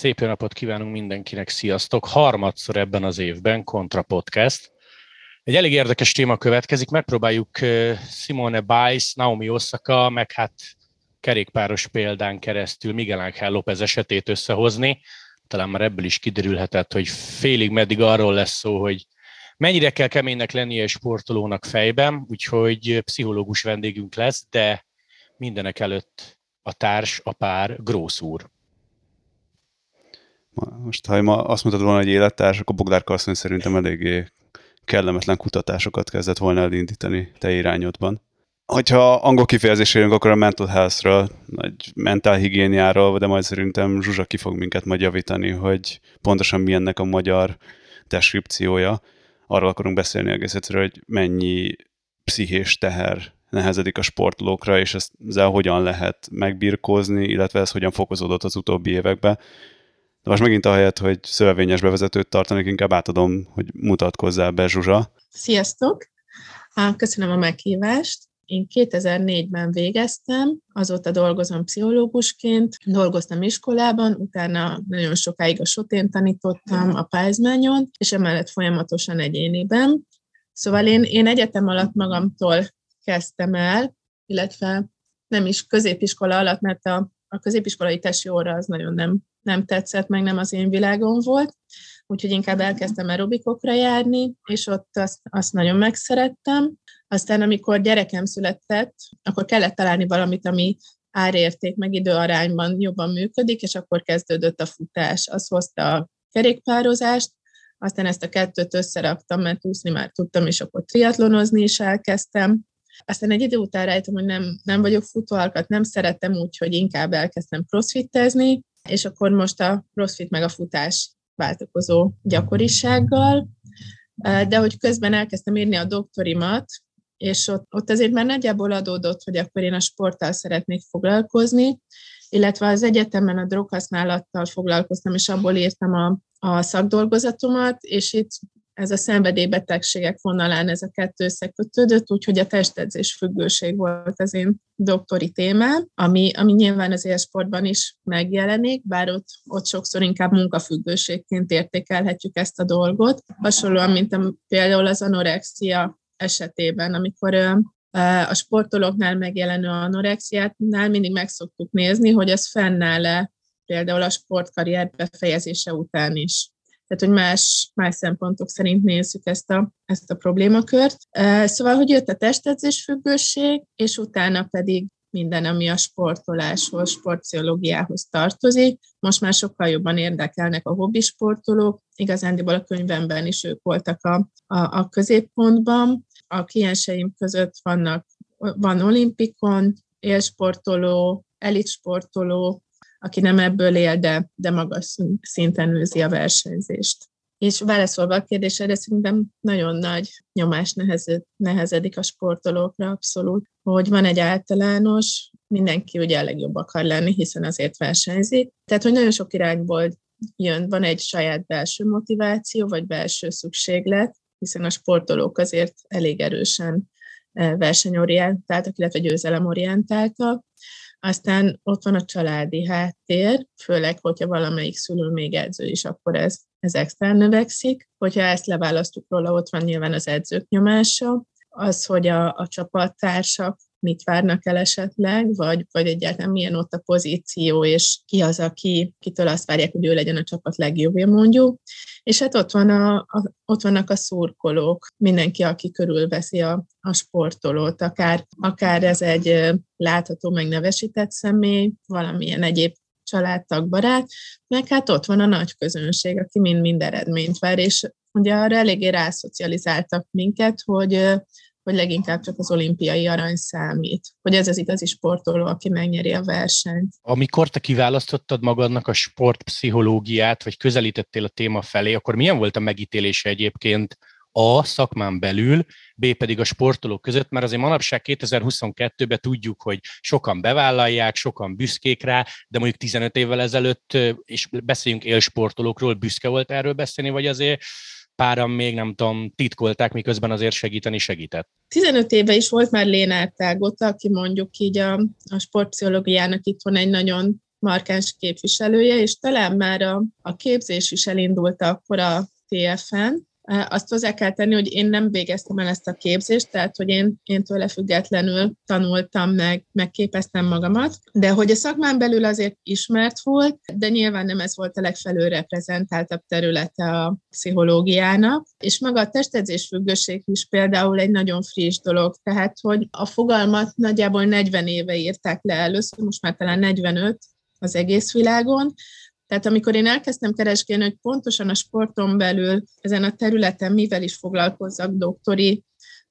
Szép napot kívánunk mindenkinek, sziasztok! Harmadszor ebben az évben Kontra Podcast. Egy elég érdekes téma következik, megpróbáljuk Simone Biles, Naomi Osaka, meg hát kerékpáros példán keresztül Miguel Ángel López esetét összehozni. Talán már ebből is kiderülhetett, hogy félig meddig arról lesz szó, hogy mennyire kell keménynek lennie egy sportolónak fejben, úgyhogy pszichológus vendégünk lesz, de mindenek előtt a társ, a pár, Grósz úr. Most, ha ma azt mondtad volna, hogy élettárs, akkor Bogdár Karszony szerintem eléggé kellemetlen kutatásokat kezdett volna elindítani te irányodban. Hogyha angol kifejezés érünk, akkor a mental health-ről, vagy mentál higiéniáról, de majd szerintem Zsuzsa ki fog minket majd javítani, hogy pontosan mi ennek a magyar deskripciója. Arról akarunk beszélni egész egyszerűen, hogy mennyi pszichés teher nehezedik a sportolókra, és ezzel hogyan lehet megbirkózni, illetve ez hogyan fokozódott az utóbbi években. De most megint ahelyett, hogy szövevényes bevezetőt tartanék, inkább átadom, hogy mutatkozzál be, Zsuzsa. Sziasztok! Köszönöm a meghívást. Én 2004-ben végeztem, azóta dolgozom pszichológusként, dolgoztam iskolában, utána nagyon sokáig a sotén tanítottam a Pázmányon, és emellett folyamatosan egyéniben. Szóval én, én egyetem alatt magamtól kezdtem el, illetve nem is középiskola alatt, mert a, a középiskolai tesi óra az nagyon nem, nem tetszett, meg nem az én világom volt, úgyhogy inkább elkezdtem aerobikokra járni, és ott azt, azt nagyon megszerettem. Aztán, amikor gyerekem született, akkor kellett találni valamit, ami árérték meg időarányban jobban működik, és akkor kezdődött a futás. Az hozta a kerékpározást, aztán ezt a kettőt összeraktam, mert úszni már tudtam, és akkor triatlonozni is elkezdtem. Aztán egy idő után rájöttem, hogy nem, nem vagyok futóalkat, nem szeretem úgy, hogy inkább elkezdtem crossfitezni, és akkor most a crossfit meg a futás váltakozó gyakorisággal, de hogy közben elkezdtem írni a doktorimat, és ott, ott azért már nagyjából adódott, hogy akkor én a sporttal szeretnék foglalkozni, illetve az egyetemen a droghasználattal foglalkoztam, és abból írtam a, a szakdolgozatomat, és itt ez a szenvedélybetegségek vonalán ez a kettő összekötődött, úgyhogy a testedzés függőség volt az én doktori témám, ami, ami nyilván az élsportban is megjelenik, bár ott, ott sokszor inkább munkafüggőségként értékelhetjük ezt a dolgot. Hasonlóan, mint a, például az anorexia esetében, amikor a sportolóknál megjelenő anorexiátnál mindig meg szoktuk nézni, hogy ez fennáll-e például a sportkarrier befejezése után is tehát hogy más, más szempontok szerint nézzük ezt a, ezt a problémakört. Szóval, hogy jött a testedzés függőség, és utána pedig minden, ami a sportoláshoz, sportpszichológiához tartozik. Most már sokkal jobban érdekelnek a hobbi sportolók, igazándiból a könyvemben is ők voltak a, a, a középpontban. A klienseim között vannak, van olimpikon, élsportoló, elitsportoló, aki nem ebből él, de, de magas szinten űzi a versenyzést. És válaszolva a kérdésre, szerintem nagyon nagy nyomás nehezed, nehezedik a sportolókra abszolút, hogy van egy általános, mindenki ugye a legjobb akar lenni, hiszen azért versenyzik. Tehát, hogy nagyon sok irányból jön, van egy saját belső motiváció, vagy belső szükséglet, hiszen a sportolók azért elég erősen eh, versenyorientáltak, illetve győzelemorientáltak. Aztán ott van a családi háttér, főleg, hogyha valamelyik szülő még edző is, akkor ez, ez extra növekszik. Hogyha ezt leválasztjuk róla, ott van nyilván az edzők nyomása, az, hogy a, a csapattársak mit várnak el esetleg, vagy, vagy egyáltalán milyen ott a pozíció, és ki az, aki, kitől azt várják, hogy ő legyen a csapat legjobbja mondjuk. És hát ott, van a, a, ott vannak a szurkolók, mindenki, aki körülveszi a, a sportolót, akár, akár ez egy látható, megnevesített személy, valamilyen egyéb családtag, barát, meg hát ott van a nagy közönség, aki mind-mind eredményt vár, és ugye arra eléggé rászocializáltak minket, hogy hogy leginkább csak az olimpiai arany számít, hogy ez az igazi sportoló, aki megnyeri a versenyt. Amikor te kiválasztottad magadnak a sportpszichológiát, vagy közelítettél a téma felé, akkor milyen volt a megítélése egyébként a szakmán belül, B pedig a sportolók között, mert azért manapság 2022-ben tudjuk, hogy sokan bevállalják, sokan büszkék rá, de mondjuk 15 évvel ezelőtt, és beszéljünk élsportolókról, büszke volt erről beszélni, vagy azért páran még nem tudom, titkolták, miközben azért segíteni segített. 15 éve is volt már Lénár Tágota, aki mondjuk így a, a sportpszichológiának itt van egy nagyon markáns képviselője, és talán már a, a képzés is elindult akkor a TFN, azt hozzá kell tenni, hogy én nem végeztem el ezt a képzést, tehát hogy én, én tőle függetlenül tanultam meg, megképeztem magamat, de hogy a szakmán belül azért ismert volt, de nyilván nem ez volt a legfelül reprezentáltabb területe a pszichológiának, és maga a testedzés függőség is például egy nagyon friss dolog, tehát hogy a fogalmat nagyjából 40 éve írták le először, most már talán 45 az egész világon, tehát amikor én elkezdtem keresgélni, hogy pontosan a sporton belül ezen a területen mivel is foglalkozzak doktori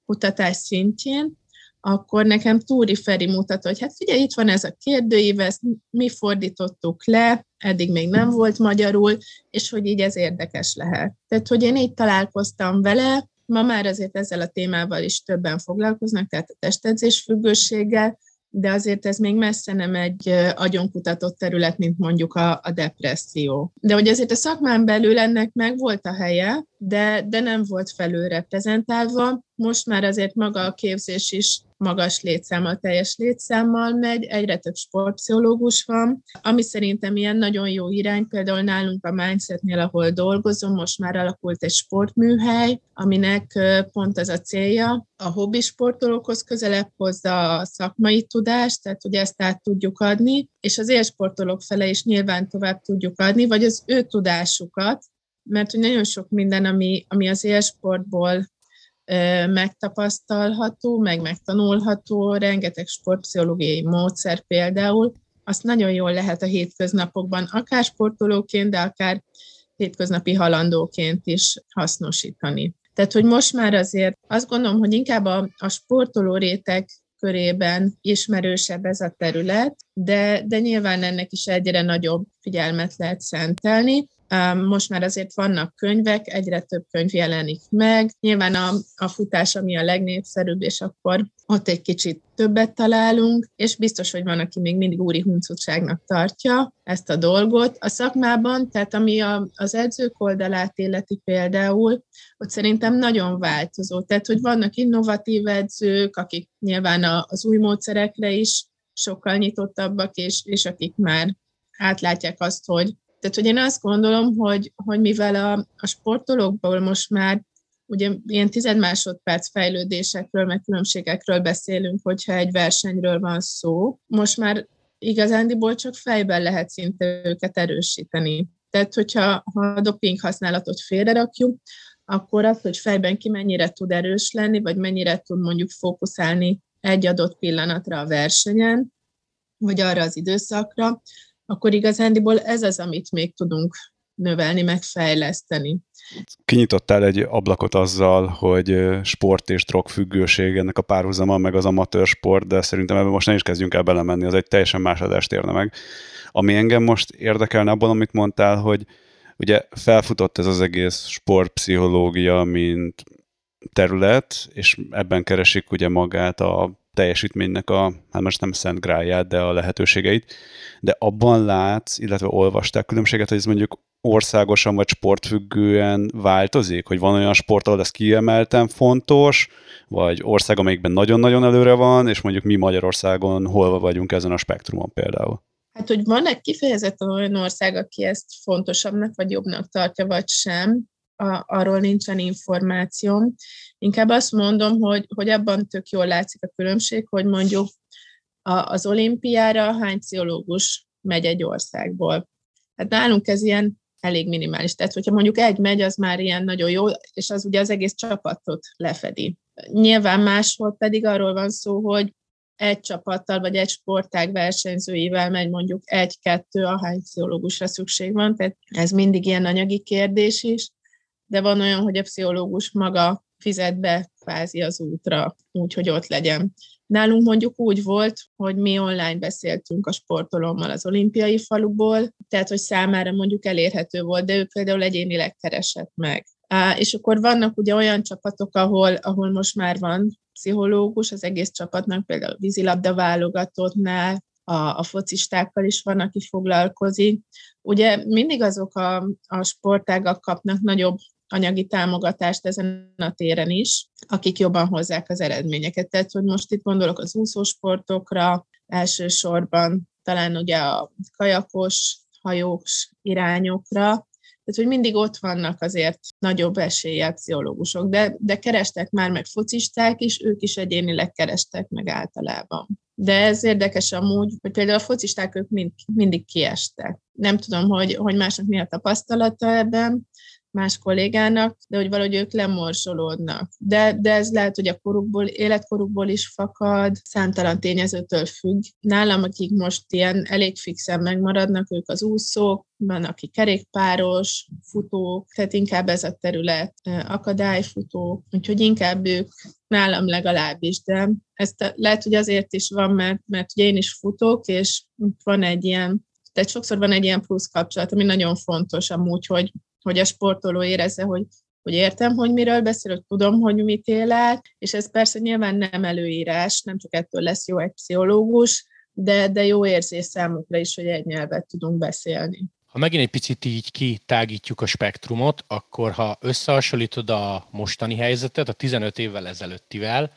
kutatás szintjén, akkor nekem Túri Feri mutatta, hogy hát figyelj, itt van ez a kérdőív, ezt mi fordítottuk le, eddig még nem volt magyarul, és hogy így ez érdekes lehet. Tehát, hogy én így találkoztam vele, ma már azért ezzel a témával is többen foglalkoznak, tehát a testedzés függőséggel, de azért ez még messze nem egy agyonkutatott terület, mint mondjuk a, a depresszió. De hogy azért a szakmán belül ennek meg volt a helye, de, de nem volt felül reprezentálva. Most már azért maga a képzés is magas létszámmal, teljes létszámmal megy, egyre több sportpszichológus van, ami szerintem ilyen nagyon jó irány, például nálunk a Mindsetnél, ahol dolgozom, most már alakult egy sportműhely, aminek pont az a célja, a hobbi sportolókhoz közelebb hozza a szakmai tudást, tehát hogy ezt át tudjuk adni, és az élsportolók fele is nyilván tovább tudjuk adni, vagy az ő tudásukat, mert hogy nagyon sok minden, ami, ami az élsportból megtapasztalható, meg megtanulható, rengeteg sportpszichológiai módszer például, azt nagyon jól lehet a hétköznapokban, akár sportolóként, de akár hétköznapi halandóként is hasznosítani. Tehát, hogy most már azért azt gondolom, hogy inkább a, a sportoló réteg körében ismerősebb ez a terület, de, de nyilván ennek is egyre nagyobb figyelmet lehet szentelni. Most már azért vannak könyvek, egyre több könyv jelenik meg. Nyilván a, a futás, ami a legnépszerűbb, és akkor ott egy kicsit többet találunk, és biztos, hogy van, aki még mindig úri huncutságnak tartja ezt a dolgot. A szakmában, tehát ami a, az edzők oldalát illeti például, ott szerintem nagyon változó. Tehát, hogy vannak innovatív edzők, akik nyilván az új módszerekre is sokkal nyitottabbak, és, és akik már átlátják azt, hogy tehát, hogy én azt gondolom, hogy, hogy mivel a, a sportolókból most már ugye ilyen tized másodperc fejlődésekről, meg különbségekről beszélünk, hogyha egy versenyről van szó, most már igazándiból csak fejben lehet szinte őket erősíteni. Tehát, hogyha ha a doping használatot félrerakjuk, akkor az, hogy fejben ki mennyire tud erős lenni, vagy mennyire tud mondjuk fókuszálni egy adott pillanatra a versenyen, vagy arra az időszakra, akkor igazándiból ez az, amit még tudunk növelni, megfejleszteni. Kinyitottál egy ablakot azzal, hogy sport és drogfüggőség ennek a párhuzama, meg az amatőr sport, de szerintem ebben most nem is kezdjünk el belemenni, az egy teljesen más adást érne meg. Ami engem most érdekelne abban, amit mondtál, hogy ugye felfutott ez az egész sportpszichológia, mint terület, és ebben keresik ugye magát a teljesítménynek a, hát most nem szent gráját, de a lehetőségeit, de abban látsz, illetve olvasták különbséget, hogy ez mondjuk országosan vagy sportfüggően változik? Hogy van olyan sport, ahol ez kiemelten fontos, vagy ország, amelyikben nagyon-nagyon előre van, és mondjuk mi Magyarországon hol vagyunk ezen a spektrumon például? Hát, hogy van-e kifejezetten olyan ország, aki ezt fontosabbnak vagy jobbnak tartja, vagy sem, a, arról nincsen információm. Inkább azt mondom, hogy, hogy abban tök jól látszik a különbség, hogy mondjuk a, az olimpiára hány pszichológus megy egy országból. Hát nálunk ez ilyen elég minimális. Tehát, hogyha mondjuk egy megy, az már ilyen nagyon jó, és az ugye az egész csapatot lefedi. Nyilván máshol pedig arról van szó, hogy egy csapattal vagy egy sportág versenyzőivel megy mondjuk egy-kettő, ahány pszichológusra szükség van, tehát ez mindig ilyen anyagi kérdés is, de van olyan, hogy a pszichológus maga fizet be kvázi az útra, úgy, hogy ott legyen. Nálunk mondjuk úgy volt, hogy mi online beszéltünk a sportolommal az olimpiai faluból, tehát hogy számára mondjuk elérhető volt, de ő például egyénileg keresett meg. És akkor vannak ugye olyan csapatok, ahol, ahol most már van pszichológus az egész csapatnak, például a vízilabda válogatottnál, a, a focistákkal is van, aki foglalkozik. Ugye mindig azok a, a sportágak kapnak nagyobb anyagi támogatást ezen a téren is, akik jobban hozzák az eredményeket. Tehát, hogy most itt gondolok az úszósportokra, elsősorban talán ugye a kajakos, hajós irányokra, tehát, hogy mindig ott vannak azért nagyobb eséllyel pszichológusok, de, de kerestek már meg focisták is, ők is egyénileg kerestek meg általában. De ez érdekes amúgy, hogy például a focisták ők mind, mindig kiestek. Nem tudom, hogy, hogy másnak mi a tapasztalata ebben, más kollégának, de hogy valahogy ők lemorsolódnak. De, de ez lehet, hogy a korukból, életkorukból is fakad, számtalan tényezőtől függ. Nálam, akik most ilyen elég fixen megmaradnak, ők az úszók, van, aki kerékpáros, futók, tehát inkább ez a terület akadályfutó, úgyhogy inkább ők nálam legalábbis, de ezt lehet, hogy azért is van, mert, mert ugye én is futok, és van egy ilyen, tehát sokszor van egy ilyen plusz kapcsolat, ami nagyon fontos amúgy, hogy hogy a sportoló érezze, hogy, hogy értem, hogy miről beszél, hogy tudom, hogy mit él és ez persze nyilván nem előírás, nem csak ettől lesz jó egy pszichológus, de, de jó érzés számukra is, hogy egy nyelvet tudunk beszélni. Ha megint egy picit így kitágítjuk a spektrumot, akkor ha összehasonlítod a mostani helyzetet a 15 évvel ezelőttivel,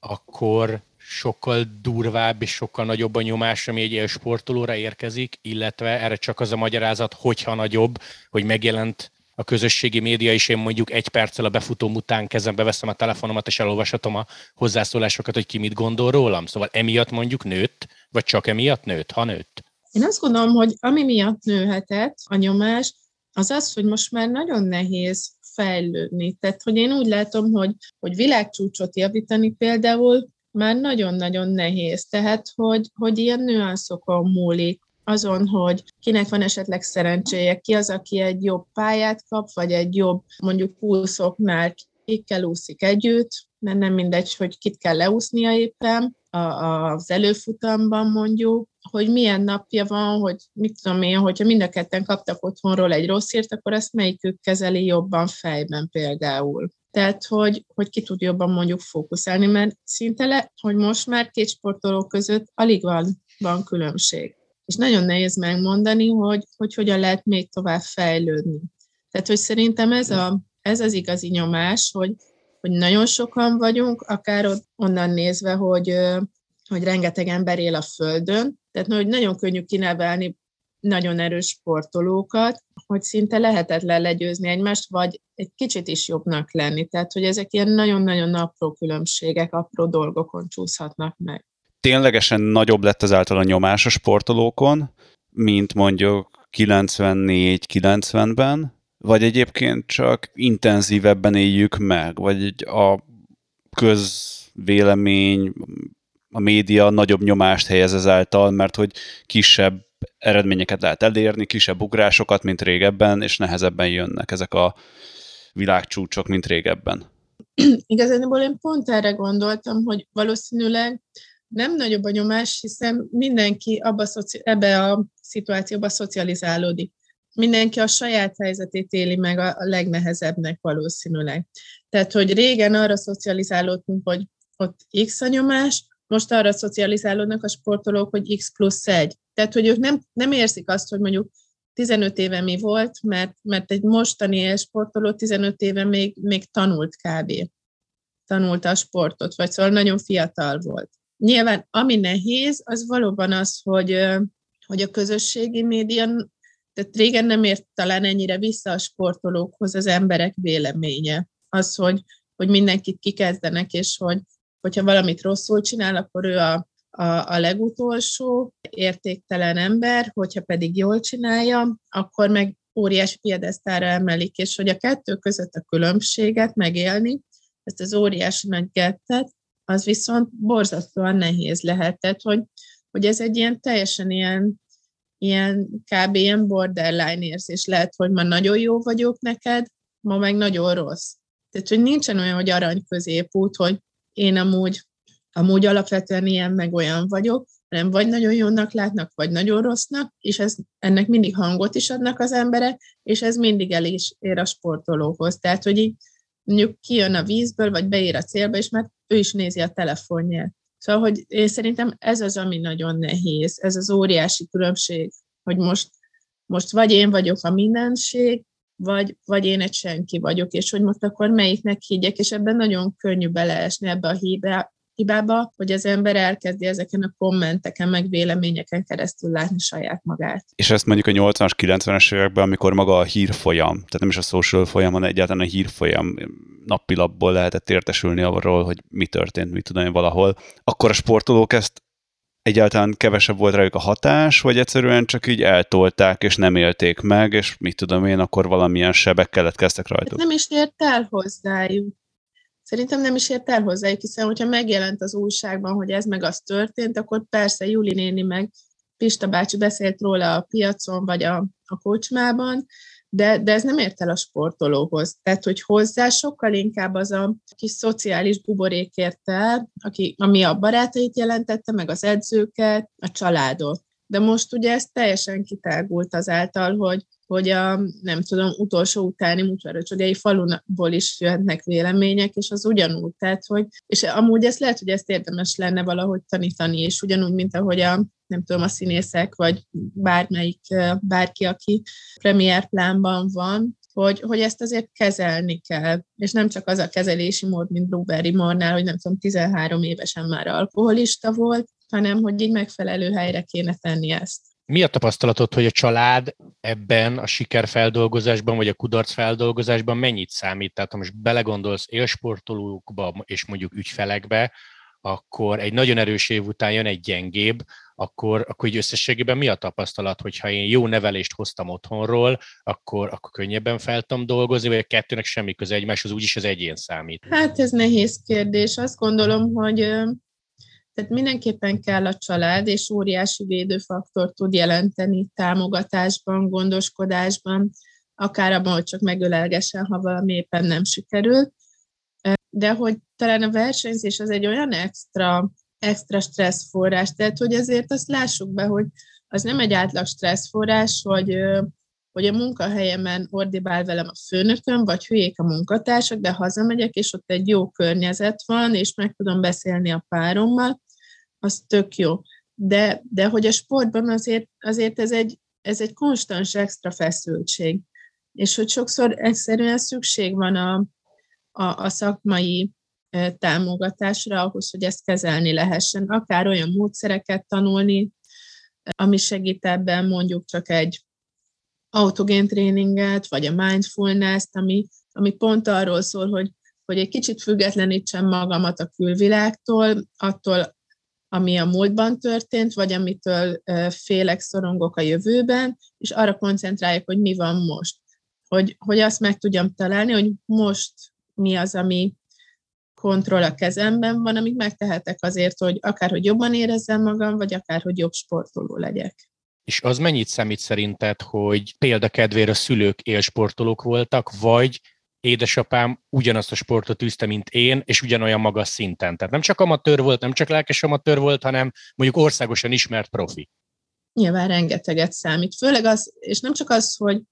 akkor sokkal durvább és sokkal nagyobb a nyomás, ami egy ilyen sportolóra érkezik, illetve erre csak az a magyarázat, hogyha nagyobb, hogy megjelent a közösségi média, és én mondjuk egy perccel a befutóm után kezembe veszem a telefonomat, és elolvashatom a hozzászólásokat, hogy ki mit gondol rólam. Szóval emiatt mondjuk nőtt, vagy csak emiatt nőtt, ha nőtt? Én azt gondolom, hogy ami miatt nőhetett a nyomás, az az, hogy most már nagyon nehéz fejlődni. Tehát, hogy én úgy látom, hogy, hogy világcsúcsot javítani például már nagyon-nagyon nehéz. Tehát, hogy, hogy ilyen nüanszokon múlik, azon, hogy kinek van esetleg szerencséje, ki az, aki egy jobb pályát kap, vagy egy jobb, mondjuk úszóknál kikkel úszik együtt, mert nem mindegy, hogy kit kell leúsznia éppen az előfutamban mondjuk, hogy milyen napja van, hogy mit tudom én, hogyha mind a ketten kaptak otthonról egy rossz írt, akkor ezt melyikük kezeli jobban fejben például. Tehát, hogy, hogy ki tud jobban mondjuk fókuszálni, mert szinte le, hogy most már két sportoló között alig van, van különbség. És nagyon nehéz megmondani, hogy, hogy hogyan lehet még tovább fejlődni. Tehát, hogy szerintem ez, a, ez az igazi nyomás, hogy, hogy nagyon sokan vagyunk, akár onnan nézve, hogy, hogy rengeteg ember él a Földön, tehát hogy nagyon könnyű kinevelni nagyon erős sportolókat, hogy szinte lehetetlen legyőzni egymást, vagy egy kicsit is jobbnak lenni. Tehát, hogy ezek ilyen nagyon-nagyon apró különbségek, apró dolgokon csúszhatnak meg. Ténylegesen nagyobb lett ezáltal a nyomás a sportolókon, mint mondjuk 94-90-ben, vagy egyébként csak intenzívebben éljük meg, vagy a közvélemény, a média nagyobb nyomást helyez ezáltal, mert hogy kisebb eredményeket lehet elérni, kisebb ugrásokat, mint régebben, és nehezebben jönnek ezek a világcsúcsok, mint régebben. Igazából én pont erre gondoltam, hogy valószínűleg nem nagyobb a nyomás, hiszen mindenki abba szoci- ebbe a szituációba szocializálódik. Mindenki a saját helyzetét éli meg a legnehezebbnek valószínűleg. Tehát, hogy régen arra szocializálódtunk, hogy ott X a nyomás, most arra szocializálódnak a sportolók, hogy X plusz egy. Tehát, hogy ők nem, nem érzik azt, hogy mondjuk 15 éve mi volt, mert, mert egy mostani sportoló 15 éve még, még tanult kb. Tanulta a sportot, vagy szóval nagyon fiatal volt. Nyilván, ami nehéz, az valóban az, hogy, hogy a közösségi média, tehát régen nem ért talán ennyire vissza a sportolókhoz az emberek véleménye. Az, hogy, hogy mindenkit kikezdenek, és hogy hogyha valamit rosszul csinál, akkor ő a, a, a legutolsó értéktelen ember, hogyha pedig jól csinálja, akkor meg óriási piedesztára emelik, és hogy a kettő között a különbséget megélni, ezt az óriási nagy gettet, az viszont borzasztóan nehéz lehetett, hogy, hogy ez egy ilyen teljesen ilyen, ilyen kb. ilyen borderline érzés lehet, hogy ma nagyon jó vagyok neked, ma meg nagyon rossz. Tehát, hogy nincsen olyan, hogy arany középút, hogy én amúgy, amúgy alapvetően ilyen meg olyan vagyok, hanem vagy nagyon jónak látnak, vagy nagyon rossznak, és ez, ennek mindig hangot is adnak az emberek, és ez mindig el is ér a sportolóhoz. Tehát, hogy így mondjuk kijön a vízből, vagy beír a célba, és már ő is nézi a telefonját. Szóval, hogy én szerintem ez az, ami nagyon nehéz, ez az óriási különbség, hogy most, most vagy én vagyok a mindenség, vagy, vagy én egy senki vagyok, és hogy most akkor melyiknek higgyek, és ebben nagyon könnyű beleesni ebbe a híbe, hibába, hogy az ember elkezdi ezeken a kommenteken, meg véleményeken keresztül látni saját magát. És ezt mondjuk a 80-as, 90-es években, amikor maga a hírfolyam, tehát nem is a social folyam, hanem egyáltalán a hírfolyam nappilapból lehetett értesülni arról, hogy mi történt, mit tudom én valahol, akkor a sportolók ezt egyáltalán kevesebb volt rájuk a hatás, vagy egyszerűen csak így eltolták, és nem élték meg, és mit tudom én, akkor valamilyen sebek keletkeztek rajtuk. Nem is ért el hozzájuk. Szerintem nem is ért el hozzájuk, hiszen hogyha megjelent az újságban, hogy ez meg az történt, akkor persze Juli néni meg Pista bácsi beszélt róla a piacon, vagy a, a kocsmában, de, de ez nem ért el a sportolóhoz. Tehát, hogy hozzá sokkal inkább az a kis szociális buborék ért aki, ami a barátait jelentette, meg az edzőket, a családot. De most ugye ez teljesen kitágult azáltal, hogy hogy a, nem tudom, utolsó utáni mutyaröcsögei falunból is jöhetnek vélemények, és az ugyanúgy, tehát, hogy, és amúgy ezt lehet, hogy ezt érdemes lenne valahogy tanítani, és ugyanúgy, mint ahogy a, nem tudom, a színészek, vagy bármelyik, bárki, aki premier plánban van, hogy, hogy ezt azért kezelni kell, és nem csak az a kezelési mód, mint Blueberry Mornál, hogy nem tudom, 13 évesen már alkoholista volt, hanem hogy így megfelelő helyre kéne tenni ezt. Mi a tapasztalatod, hogy a család ebben a sikerfeldolgozásban, vagy a kudarcfeldolgozásban mennyit számít? Tehát ha most belegondolsz élsportolókba és mondjuk ügyfelekbe, akkor egy nagyon erős év után jön egy gyengébb, akkor, akkor így összességében mi a tapasztalat, hogyha én jó nevelést hoztam otthonról, akkor, akkor könnyebben fel tudom dolgozni, vagy a kettőnek semmi köze egymáshoz, úgyis az egyén számít? Hát ez nehéz kérdés. Azt gondolom, hogy tehát mindenképpen kell a család, és óriási védőfaktor tud jelenteni támogatásban, gondoskodásban, akár abban, hogy csak megölelgesen, ha valami éppen nem sikerül. De hogy talán a versenyzés az egy olyan extra, extra stresszforrás, tehát hogy azért azt lássuk be, hogy az nem egy átlag stresszforrás, hogy, hogy a munkahelyemen ordibál velem a főnököm, vagy hülyék a munkatársak, de hazamegyek, és ott egy jó környezet van, és meg tudom beszélni a párommal, az tök jó. De, de hogy a sportban azért, azért ez, egy, ez egy konstans extra feszültség. És hogy sokszor egyszerűen szükség van a, a, a szakmai támogatásra ahhoz, hogy ezt kezelni lehessen. Akár olyan módszereket tanulni, ami segít ebben mondjuk csak egy autogén tréninget, vagy a mindfulness-t, ami, ami pont arról szól, hogy, hogy egy kicsit függetlenítsem magamat a külvilágtól, attól, ami a múltban történt, vagy amitől félek, szorongok a jövőben, és arra koncentráljuk, hogy mi van most. Hogy, hogy azt meg tudjam találni, hogy most mi az, ami kontroll a kezemben van, amit megtehetek azért, hogy akár hogy jobban érezzem magam, vagy akár hogy jobb sportoló legyek. És az mennyit számít szerinted, hogy példakedvére a szülők élsportolók voltak, vagy édesapám ugyanazt a sportot űzte, mint én, és ugyanolyan magas szinten. Tehát nem csak amatőr volt, nem csak lelkes amatőr volt, hanem mondjuk országosan ismert profi. Nyilván rengeteget számít. Főleg az, és nem csak az, hogy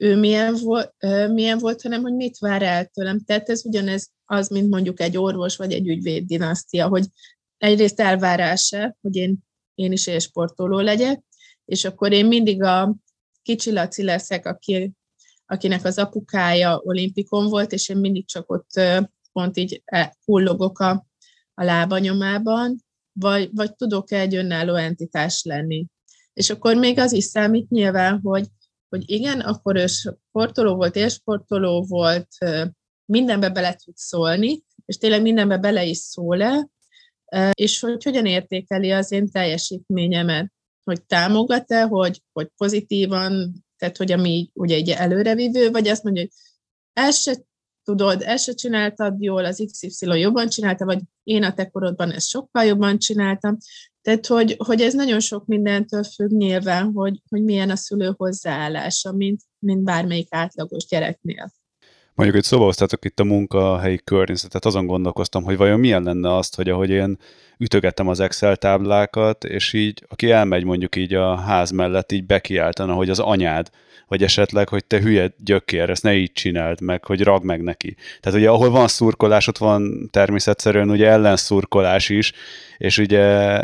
ő milyen volt, milyen volt, hanem hogy mit vár el tőlem. Tehát ez ugyanez az, mint mondjuk egy orvos vagy egy ügyvéd dinasztia, hogy egyrészt elvárása, hogy én, én is élsportoló legyek, és akkor én mindig a kicsi Laci leszek, aki akinek az apukája olimpikon volt, és én mindig csak ott pont így e, hullogok a, a lábanyomában, vagy, vagy tudok-e egy önálló entitás lenni. És akkor még az is számít nyilván, hogy, hogy igen, akkor ő sportoló volt, élsportoló volt, mindenbe bele tud szólni, és tényleg mindenbe bele is szól-e, és hogy hogyan értékeli az én teljesítményemet, hogy támogat-e, hogy, hogy pozitívan tehát hogy ami ugye egy előrevívő, vagy azt mondja, hogy ezt se tudod, ezt se csináltad jól, az XY jobban csinálta, vagy én a te korodban ezt sokkal jobban csináltam. Tehát, hogy, hogy ez nagyon sok mindentől függ nyilván, hogy, hogy milyen a szülő hozzáállása, mint, mint bármelyik átlagos gyereknél. Mondjuk, hogy szóba hoztátok itt a munkahelyi környezetet, azon gondolkoztam, hogy vajon milyen lenne azt, hogy ahogy én ütögettem az Excel táblákat, és így, aki elmegy mondjuk így a ház mellett, így bekiáltana, hogy az anyád, vagy esetleg, hogy te hülye gyökér, ezt ne így csináld meg, hogy rag meg neki. Tehát ugye ahol van szurkolás, ott van természetszerűen ugye ellenszurkolás is, és ugye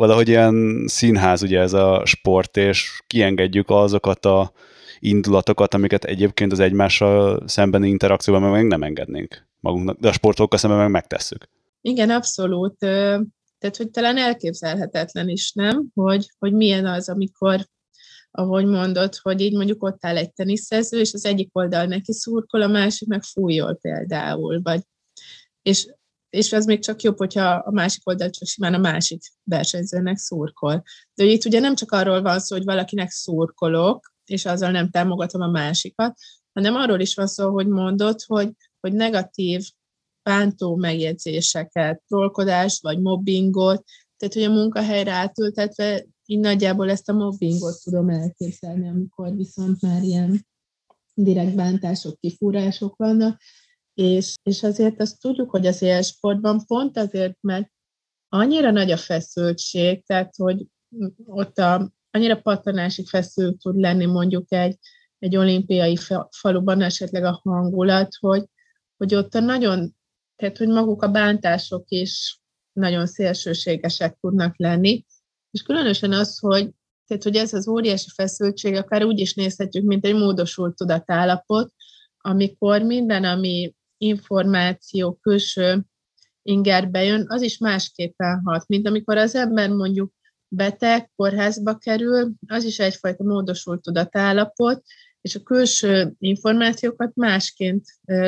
valahogy ilyen színház ugye ez a sport, és kiengedjük azokat a indulatokat, amiket egyébként az egymással szembeni interakcióban meg nem engednénk magunknak, de a sportolókkal szemben meg megtesszük. Igen, abszolút. Tehát, hogy talán elképzelhetetlen is, nem? Hogy, hogy milyen az, amikor, ahogy mondod, hogy így mondjuk ott áll egy teniszező, és az egyik oldal neki szurkol, a másik meg fújol például, vagy és, és ez még csak jobb, hogyha a másik oldal csak simán a másik versenyzőnek szurkol. De itt ugye nem csak arról van szó, hogy valakinek szurkolok, és azzal nem támogatom a másikat, hanem arról is van szó, hogy mondod, hogy, hogy negatív bántó megjegyzéseket, trollkodást vagy mobbingot, tehát hogy a munkahelyre átültetve így nagyjából ezt a mobbingot tudom elképzelni, amikor viszont már ilyen direkt bántások, kifúrások vannak, és, és azért azt tudjuk, hogy az élsportban pont azért, mert annyira nagy a feszültség, tehát hogy ott a, annyira pattanási feszült tud lenni mondjuk egy, egy olimpiai faluban esetleg a hangulat, hogy, hogy ott a nagyon tehát hogy maguk a bántások is nagyon szélsőségesek tudnak lenni, és különösen az, hogy, tehát, hogy ez az óriási feszültség akár úgy is nézhetjük, mint egy módosult tudatállapot, amikor minden, ami információ, külső inger bejön, az is másképpen hat, mint amikor az ember mondjuk beteg, kórházba kerül, az is egyfajta módosult tudatállapot, és a külső információkat másként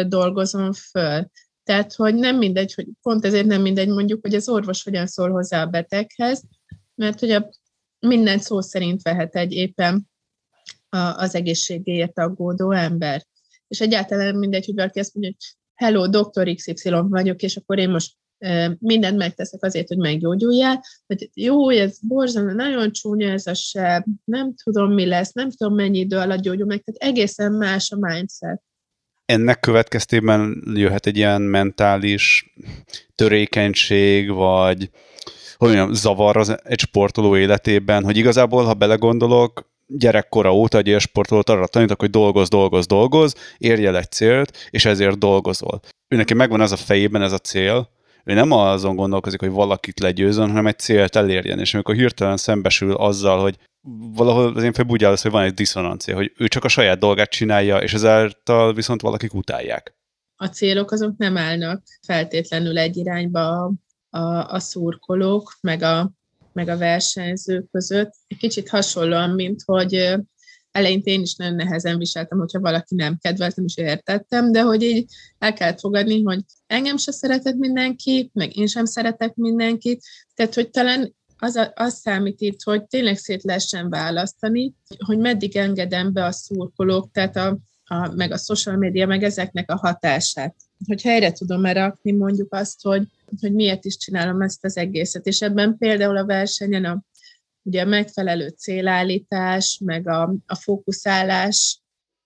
dolgozom föl. Tehát, hogy nem mindegy, hogy pont ezért nem mindegy mondjuk, hogy az orvos hogyan szól hozzá a beteghez, mert hogy a minden szó szerint vehet egy éppen a, az egészségéért aggódó ember. És egyáltalán mindegy, hogy valaki azt mondja, hogy hello, doktor XY vagyok, és akkor én most mindent megteszek azért, hogy meggyógyuljál, hogy jó, ez borzalmas, nagyon csúnya ez a seb, nem tudom, mi lesz, nem tudom, mennyi idő alatt gyógyul meg, tehát egészen más a mindset. Ennek következtében jöhet egy ilyen mentális törékenység, vagy hogy mondjam, zavar az egy sportoló életében, hogy igazából, ha belegondolok, gyerekkora óta egy sportolót arra tanítok, hogy dolgoz, dolgoz, dolgoz, érje el egy célt, és ezért dolgozol. Ő neki megvan az a fejében ez a cél, ő nem azon gondolkozik, hogy valakit legyőzön, hanem egy célt elérjen, és amikor hirtelen szembesül azzal, hogy valahol az én fejben úgy áll hogy van egy diszonancia, hogy ő csak a saját dolgát csinálja, és ezáltal viszont valakik utálják. A célok azok nem állnak feltétlenül egy irányba a, a, a szurkolók, meg a, meg a versenyzők között. Egy kicsit hasonlóan, mint hogy eleinte én is nagyon nehezen viseltem, hogyha valaki nem kedveltem, és értettem, de hogy így el kellett fogadni, hogy engem se szeretett mindenki, meg én sem szeretek mindenkit, tehát hogy talán az, a, az számít itt, hogy tényleg szét lehessen választani, hogy meddig engedem be a szurkolók, tehát a, a, meg a social media, meg ezeknek a hatását. Hogy helyre tudom rakni mondjuk azt, hogy, hogy miért is csinálom ezt az egészet. És ebben például a versenyen a, ugye a megfelelő célállítás, meg a, a fókuszálás,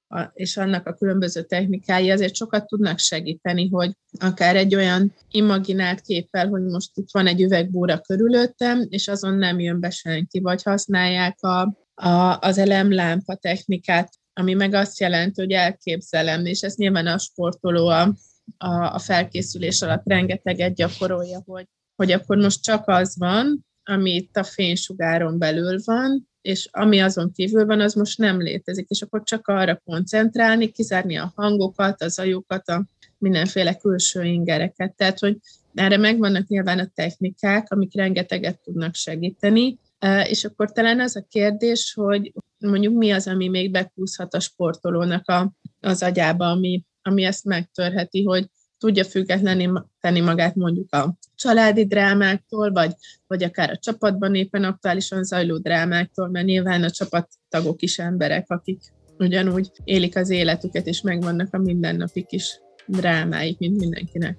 a, és annak a különböző technikái azért sokat tudnak segíteni, hogy akár egy olyan imaginált képpel, hogy most itt van egy üvegbúra körülöttem, és azon nem jön be senki, vagy használják a, a, az elemlámpa technikát, ami meg azt jelenti, hogy elképzelem, és ez nyilván a sportoló a, a, a felkészülés alatt rengeteget gyakorolja, hogy, hogy akkor most csak az van, ami itt a fénysugáron belül van, és ami azon kívül van, az most nem létezik, és akkor csak arra koncentrálni, kizárni a hangokat, az ajukat, a mindenféle külső ingereket. Tehát, hogy erre megvannak nyilván a technikák, amik rengeteget tudnak segíteni, és akkor talán az a kérdés, hogy mondjuk mi az, ami még bekúszhat a sportolónak a, az agyába, ami, ami ezt megtörheti, hogy tudja függetlenni tenni magát mondjuk a családi drámáktól, vagy, vagy akár a csapatban éppen aktuálisan zajló drámáktól, mert nyilván a csapattagok is emberek, akik ugyanúgy élik az életüket, és megvannak a mindennapi kis drámáik, mint mindenkinek.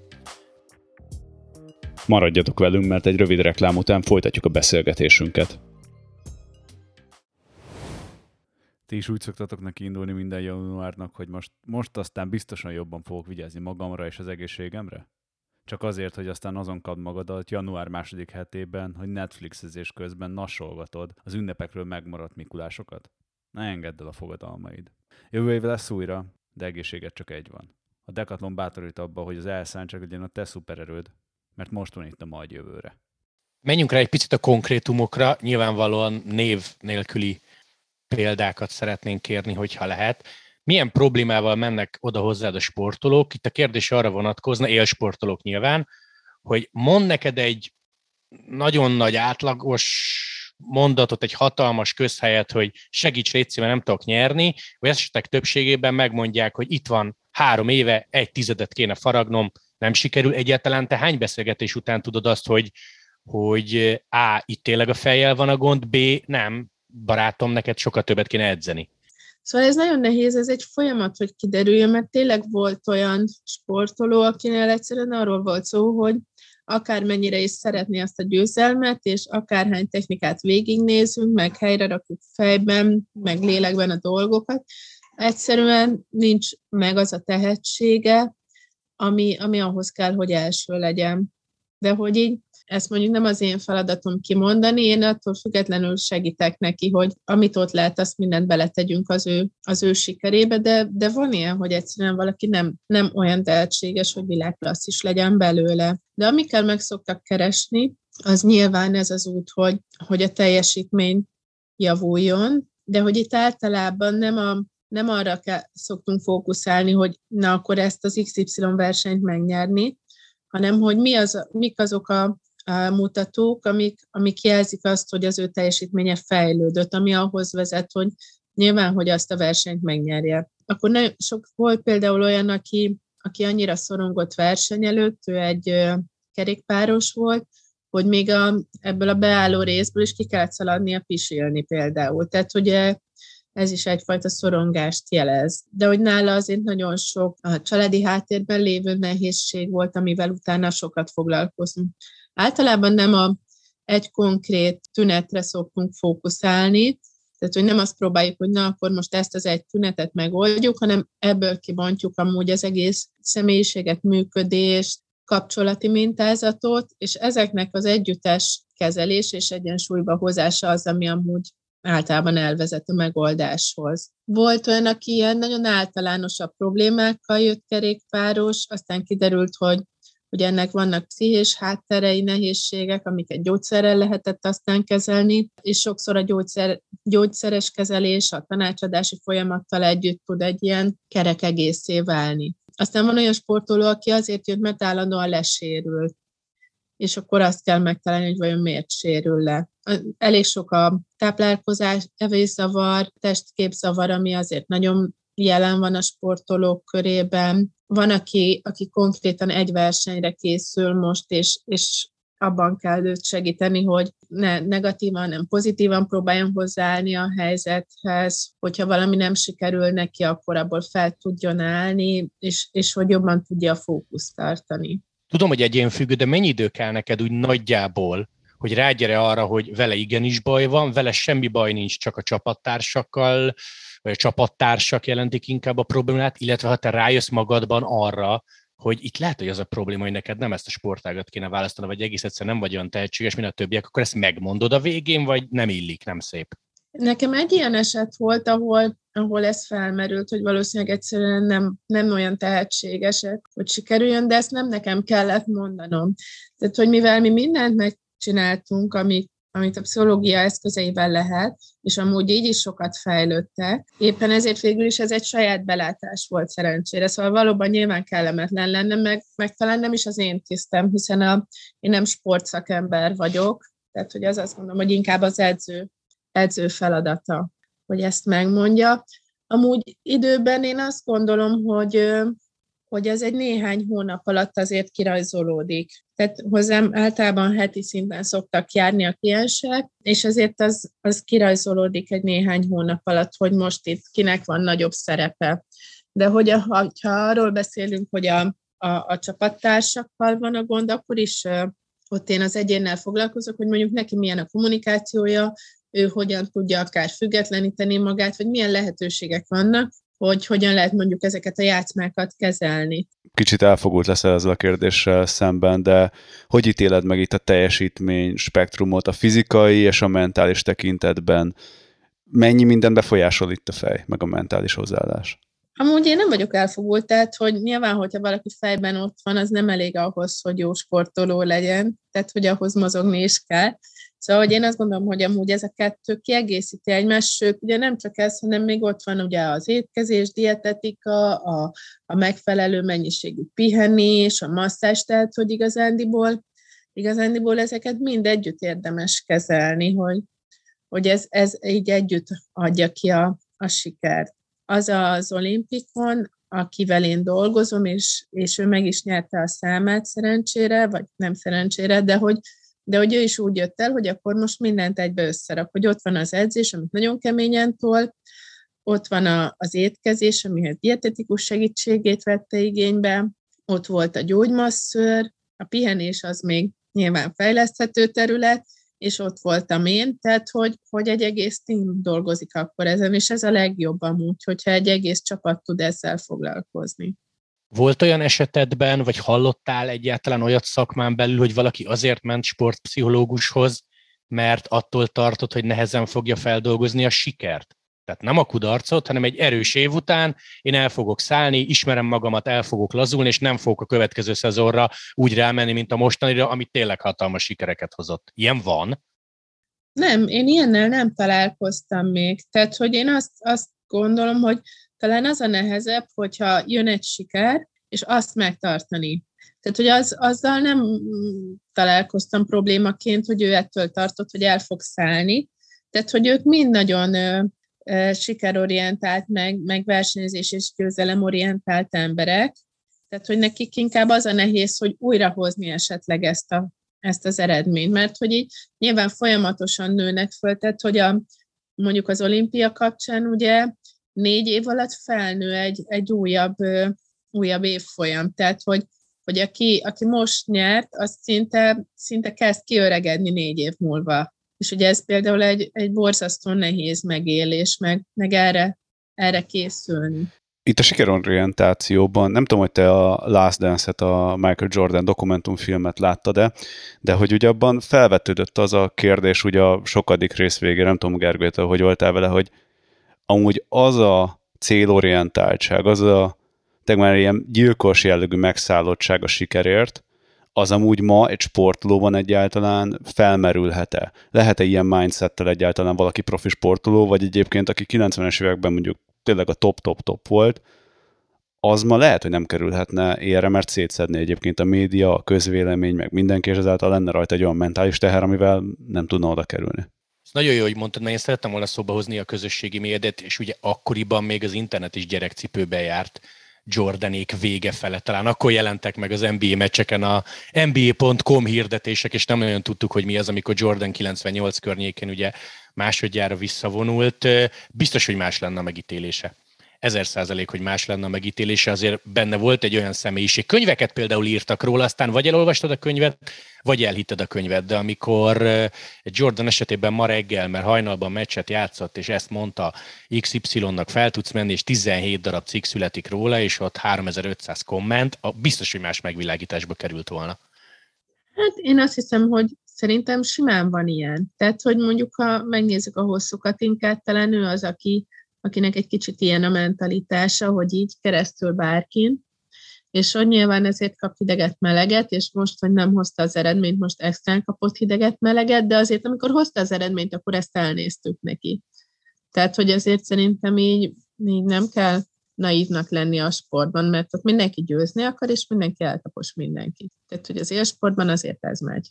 Maradjatok velünk, mert egy rövid reklám után folytatjuk a beszélgetésünket. Ti is úgy szoktatok neki indulni minden januárnak, hogy most, most aztán biztosan jobban fogok vigyázni magamra és az egészségemre? Csak azért, hogy aztán azon kap magadat január második hetében, hogy Netflixezés közben nasolgatod az ünnepekről megmaradt Mikulásokat? Ne engedd el a fogadalmaid. Jövő év lesz újra, de egészséget csak egy van. A Decathlon bátorít abba, hogy az elszántság legyen a te szupererőd, mert most van itt a majd jövőre. Menjünk rá egy picit a konkrétumokra, nyilvánvalóan név nélküli példákat szeretnénk kérni, hogyha lehet. Milyen problémával mennek oda hozzád a sportolók? Itt a kérdés arra vonatkozna, élsportolók nyilván, hogy mond neked egy nagyon nagy átlagos mondatot, egy hatalmas közhelyet, hogy segíts légy nem tudok nyerni, vagy esetek többségében megmondják, hogy itt van három éve, egy tizedet kéne faragnom, nem sikerül egyáltalán. Te hány beszélgetés után tudod azt, hogy, hogy A, itt tényleg a fejjel van a gond, B, nem, barátom, neked sokkal többet kéne edzeni. Szóval ez nagyon nehéz, ez egy folyamat, hogy kiderüljön, mert tényleg volt olyan sportoló, akinél egyszerűen arról volt szó, hogy akármennyire is szeretné azt a győzelmet, és akárhány technikát végignézünk, meg helyre rakjuk fejben, meg lélekben a dolgokat, egyszerűen nincs meg az a tehetsége, ami, ami ahhoz kell, hogy első legyen. De hogy így ezt mondjuk nem az én feladatom kimondani, én attól függetlenül segítek neki, hogy amit ott lehet, azt mindent beletegyünk az ő, az ő sikerébe, de, de van ilyen, hogy egyszerűen valaki nem, nem olyan tehetséges, hogy világklassz is legyen belőle. De amikkel meg szoktak keresni, az nyilván ez az út, hogy, hogy a teljesítmény javuljon, de hogy itt általában nem, a, nem arra kell, szoktunk fókuszálni, hogy na akkor ezt az XY versenyt megnyerni, hanem hogy mi az, mik azok a mutatók, amik, amik jelzik azt, hogy az ő teljesítménye fejlődött, ami ahhoz vezet, hogy nyilván, hogy azt a versenyt megnyerje. Akkor nagyon sok volt például olyan, aki, aki annyira szorongott verseny előtt, ő egy kerékpáros volt, hogy még a, ebből a beálló részből is ki kellett szaladnia pisilni például. Tehát ugye ez is egyfajta szorongást jelez. De hogy nála azért nagyon sok a családi háttérben lévő nehézség volt, amivel utána sokat foglalkozunk. Általában nem a egy konkrét tünetre szoktunk fókuszálni, tehát, hogy nem azt próbáljuk, hogy na, akkor most ezt az egy tünetet megoldjuk, hanem ebből kibontjuk amúgy az egész személyiséget, működést, kapcsolati mintázatot, és ezeknek az együttes kezelés és egyensúlyba hozása az, ami amúgy általában elvezet a megoldáshoz. Volt olyan, aki ilyen nagyon általánosabb problémákkal jött kerékpáros, aztán kiderült, hogy hogy ennek vannak pszichés hátterei, nehézségek, amiket gyógyszerrel lehetett aztán kezelni, és sokszor a gyógyszer, gyógyszeres kezelés a tanácsadási folyamattal együtt tud egy ilyen kerek egészé válni. Aztán van olyan sportoló, aki azért jött, mert állandóan lesérült, és akkor azt kell megtalálni, hogy vajon miért sérül le. Elég sok a táplálkozás, evészavar, testképzavar, ami azért nagyon jelen van a sportolók körében. Van, aki, aki konkrétan egy versenyre készül most, és, és abban kell őt segíteni, hogy ne negatívan, nem pozitívan próbáljon hozzáállni a helyzethez, hogyha valami nem sikerül neki, akkor abból fel tudjon állni, és, és hogy jobban tudja a fókuszt tartani. Tudom, hogy egyénfüggő, de mennyi idő kell neked úgy nagyjából, hogy rágyere arra, hogy vele igenis baj van, vele semmi baj nincs, csak a csapattársakkal vagy a csapattársak jelentik inkább a problémát, illetve ha te rájössz magadban arra, hogy itt lehet, hogy az a probléma, hogy neked nem ezt a sportágat kéne választani, vagy egész egyszer nem vagy olyan tehetséges, mint a többiek, akkor ezt megmondod a végén, vagy nem illik, nem szép? Nekem egy ilyen eset volt, ahol, ahol ez felmerült, hogy valószínűleg egyszerűen nem, nem olyan tehetségesek, hogy sikerüljön, de ezt nem nekem kellett mondanom. Tehát, hogy mivel mi mindent megcsináltunk, amit amit a pszichológia eszközeivel lehet, és amúgy így is sokat fejlődtek. Éppen ezért végül is ez egy saját belátás volt szerencsére. Szóval valóban nyilván kellemetlen lenne, meg, meg talán nem is az én tisztem, hiszen a, én nem sportszakember vagyok, tehát hogy az azt mondom, hogy inkább az edző, edző feladata, hogy ezt megmondja. Amúgy időben én azt gondolom, hogy hogy ez egy néhány hónap alatt azért kirajzolódik. Tehát hozzám általában heti szinten szoktak járni a kliensek, és azért az, az kirajzolódik egy néhány hónap alatt, hogy most itt kinek van nagyobb szerepe. De hogy a, ha arról beszélünk, hogy a, a, a csapattársakkal van a gond, akkor is ott én az egyénnel foglalkozok, hogy mondjuk neki milyen a kommunikációja, ő hogyan tudja akár függetleníteni magát, vagy milyen lehetőségek vannak, hogy hogyan lehet mondjuk ezeket a játszmákat kezelni. Kicsit elfogult leszel ezzel a kérdéssel szemben, de hogy ítéled meg itt a teljesítmény spektrumot a fizikai és a mentális tekintetben? Mennyi minden befolyásol itt a fej, meg a mentális hozzáállás? Amúgy én nem vagyok elfogult, tehát hogy nyilván, hogyha valaki fejben ott van, az nem elég ahhoz, hogy jó sportoló legyen, tehát hogy ahhoz mozogni is kell. Szóval hogy én azt gondolom, hogy amúgy a kettő kiegészíti egymást, sőt, ugye nem csak ez, hanem még ott van ugye az étkezés, dietetika, a, a megfelelő mennyiségű pihenés, a masszás, tehát hogy igazándiból, igazándiból ezeket mind együtt érdemes kezelni, hogy, hogy ez, ez így együtt adja ki a, a sikert. Az az olimpikon, akivel én dolgozom, és, és ő meg is nyerte a számát szerencsére, vagy nem szerencsére, de hogy, de hogy ő is úgy jött el, hogy akkor most mindent egybe összerak, hogy ott van az edzés, amit nagyon keményen tol, ott van a, az étkezés, amihez dietetikus segítségét vette igénybe, ott volt a gyógymasszőr, a pihenés az még nyilván fejleszthető terület, és ott voltam én, tehát hogy, hogy egy egész team dolgozik akkor ezen, és ez a legjobb amúgy, hogyha egy egész csapat tud ezzel foglalkozni. Volt olyan esetedben, vagy hallottál egyáltalán olyat szakmán belül, hogy valaki azért ment sportpszichológushoz, mert attól tartott, hogy nehezen fogja feldolgozni a sikert? Tehát nem a kudarcot, hanem egy erős év után én el fogok szállni, ismerem magamat, el fogok lazulni, és nem fogok a következő szezonra úgy rámenni, mint a mostanira, amit tényleg hatalmas sikereket hozott. Ilyen van? Nem, én ilyennel nem találkoztam még. Tehát, hogy én azt, azt gondolom, hogy talán az a nehezebb, hogyha jön egy siker, és azt megtartani. Tehát, hogy az, azzal nem találkoztam problémaként, hogy ő ettől tartott, hogy el fog szállni. Tehát, hogy ők mind nagyon sikerorientált, meg, meg versenyzés és győzelemorientált emberek. Tehát, hogy nekik inkább az a nehéz, hogy újrahozni esetleg ezt, a, ezt az eredményt, mert hogy így nyilván folyamatosan nőnek föl, tehát hogy a, mondjuk az olimpia kapcsán ugye négy év alatt felnő egy, egy újabb, újabb évfolyam, tehát hogy, hogy aki, aki most nyert, az szinte, szinte kezd kiöregedni négy év múlva. És ugye ez például egy, egy borzasztó nehéz megélés, meg, meg erre, erre készülni. Itt a sikerorientációban, nem tudom, hogy te a Last Dance-et, a Michael Jordan dokumentumfilmet láttad-e, de hogy ugye abban felvetődött az a kérdés, ugye a sokadik rész végén, nem tudom, Gergő, hogy voltál vele, hogy amúgy az a célorientáltság, az a már ilyen gyilkos jellegű megszállottság a sikerért, az amúgy ma egy sportolóban egyáltalán felmerülhet-e? Lehet-e ilyen mindsettel egyáltalán valaki profi sportoló, vagy egyébként aki 90-es években mondjuk tényleg a top-top-top volt, az ma lehet, hogy nem kerülhetne érre, mert szétszedni egyébként a média, a közvélemény, meg mindenki, és ezáltal lenne rajta egy olyan mentális teher, amivel nem tudna oda kerülni. Ez nagyon jó, hogy mondtad, mert én szerettem volna szóba hozni a közösségi médiát, és ugye akkoriban még az internet is gyerekcipőbe járt, Jordanék vége fele. Talán akkor jelentek meg az NBA meccseken a NBA.com hirdetések, és nem olyan tudtuk, hogy mi az, amikor Jordan 98 környékén ugye másodjára visszavonult. Biztos, hogy más lenne a megítélése ezer százalék, hogy más lenne a megítélése, azért benne volt egy olyan személyiség. Könyveket például írtak róla, aztán vagy elolvastad a könyvet, vagy elhitted a könyvet, de amikor Jordan esetében ma reggel, mert hajnalban meccset játszott, és ezt mondta XY-nak fel tudsz menni, és 17 darab cikk születik róla, és ott 3500 komment, biztos, hogy más megvilágításba került volna. Hát én azt hiszem, hogy szerintem simán van ilyen. Tehát, hogy mondjuk, ha megnézzük a hosszúkat, inkább talán ő az, aki akinek egy kicsit ilyen a mentalitása, hogy így keresztül bárkin, és hogy nyilván ezért kap hideget, meleget, és most, hogy nem hozta az eredményt, most extrán kapott hideget, meleget, de azért, amikor hozta az eredményt, akkor ezt elnéztük neki. Tehát, hogy azért szerintem így, így nem kell naívnak lenni a sportban, mert ott mindenki győzni akar, és mindenki eltapos mindenkit. Tehát, hogy az élsportban azért ez megy.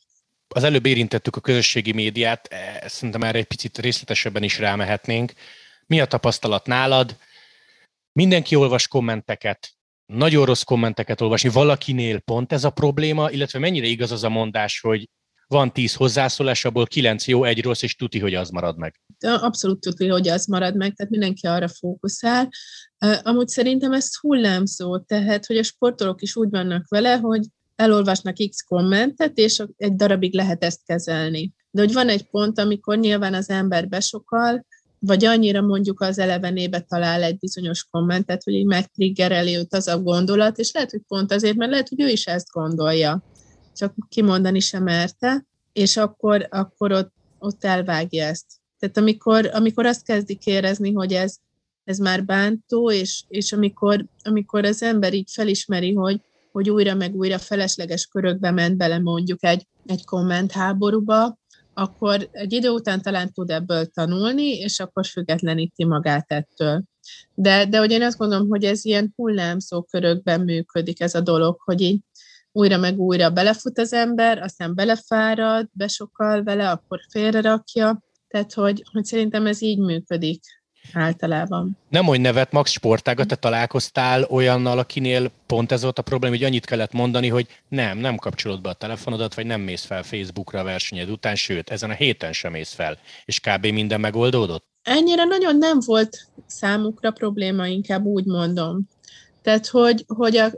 Az előbb érintettük a közösségi médiát, e, szerintem erre egy picit részletesebben is rámehetnénk. Mi a tapasztalat nálad? Mindenki olvas kommenteket, nagyon rossz kommenteket olvasni, valakinél pont ez a probléma, illetve mennyire igaz az a mondás, hogy van tíz hozzászólás, abból kilenc jó, egy rossz, és tuti, hogy az marad meg. Abszolút tuti, hogy az marad meg, tehát mindenki arra fókuszál. Amúgy szerintem ez hullámzó, tehát hogy a sportolók is úgy vannak vele, hogy elolvasnak X kommentet, és egy darabig lehet ezt kezelni. De hogy van egy pont, amikor nyilván az ember besokal, vagy annyira mondjuk az elevenébe talál egy bizonyos kommentet, hogy így megtriggereli őt az a gondolat, és lehet, hogy pont azért, mert lehet, hogy ő is ezt gondolja, csak kimondani sem merte, és akkor, akkor ott, ott elvágja ezt. Tehát amikor, amikor azt kezdik érezni, hogy ez, ez már bántó, és, és amikor, amikor az ember így felismeri, hogy, hogy újra meg újra felesleges körökbe ment bele mondjuk egy, egy kommentháborúba, akkor egy idő után talán tud ebből tanulni, és akkor függetleníti magát ettől. De, de hogy én azt gondolom, hogy ez ilyen hullámzó körökben működik ez a dolog, hogy így újra meg újra belefut az ember, aztán belefárad, besokal vele, akkor félrerakja, tehát hogy, hogy szerintem ez így működik általában. Nem mondj nevet, Max Sportága, te találkoztál olyannal, akinél pont ez volt a probléma, hogy annyit kellett mondani, hogy nem, nem kapcsolod be a telefonodat, vagy nem mész fel Facebookra a versenyed után, sőt, ezen a héten sem mész fel, és kb. minden megoldódott? Ennyire nagyon nem volt számukra probléma, inkább úgy mondom. Tehát, hogy, hogy a,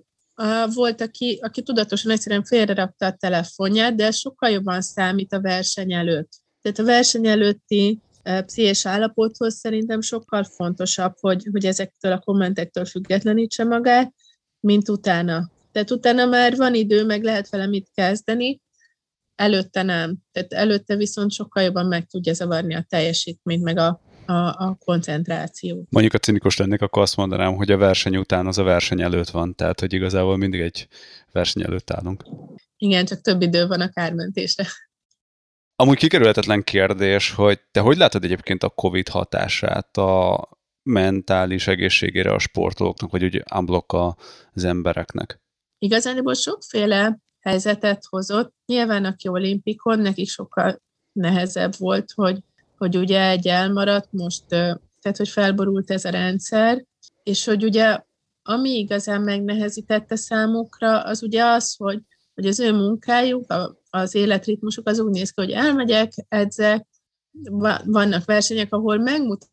volt, aki, aki tudatosan egyszerűen félrerakta a telefonját, de sokkal jobban számít a verseny előtt. Tehát a verseny előtti pszichés állapothoz szerintem sokkal fontosabb, hogy, hogy ezektől a kommentektől függetlenítse magát, mint utána. Tehát utána már van idő, meg lehet vele mit kezdeni, előtte nem. Tehát előtte viszont sokkal jobban meg tudja zavarni a teljesítményt, meg a, a, a koncentrációt. Mondjuk a cinikus lennék, akkor azt mondanám, hogy a verseny után az a verseny előtt van, tehát hogy igazából mindig egy verseny előtt állunk. Igen, csak több idő van a kármentésre. Amúgy kikerülhetetlen kérdés, hogy te hogy látod egyébként a COVID hatását a mentális egészségére a sportolóknak, vagy úgy unblock az embereknek? Igazából sokféle helyzetet hozott. Nyilván, aki olimpikon, neki sokkal nehezebb volt, hogy, hogy ugye egy elmaradt, most, tehát hogy felborult ez a rendszer, és hogy ugye ami igazán megnehezítette számukra, az ugye az, hogy, hogy az ő munkájuk, a az életritmusuk az úgy néz ki, hogy elmegyek, edzek, vannak versenyek, ahol megmutat,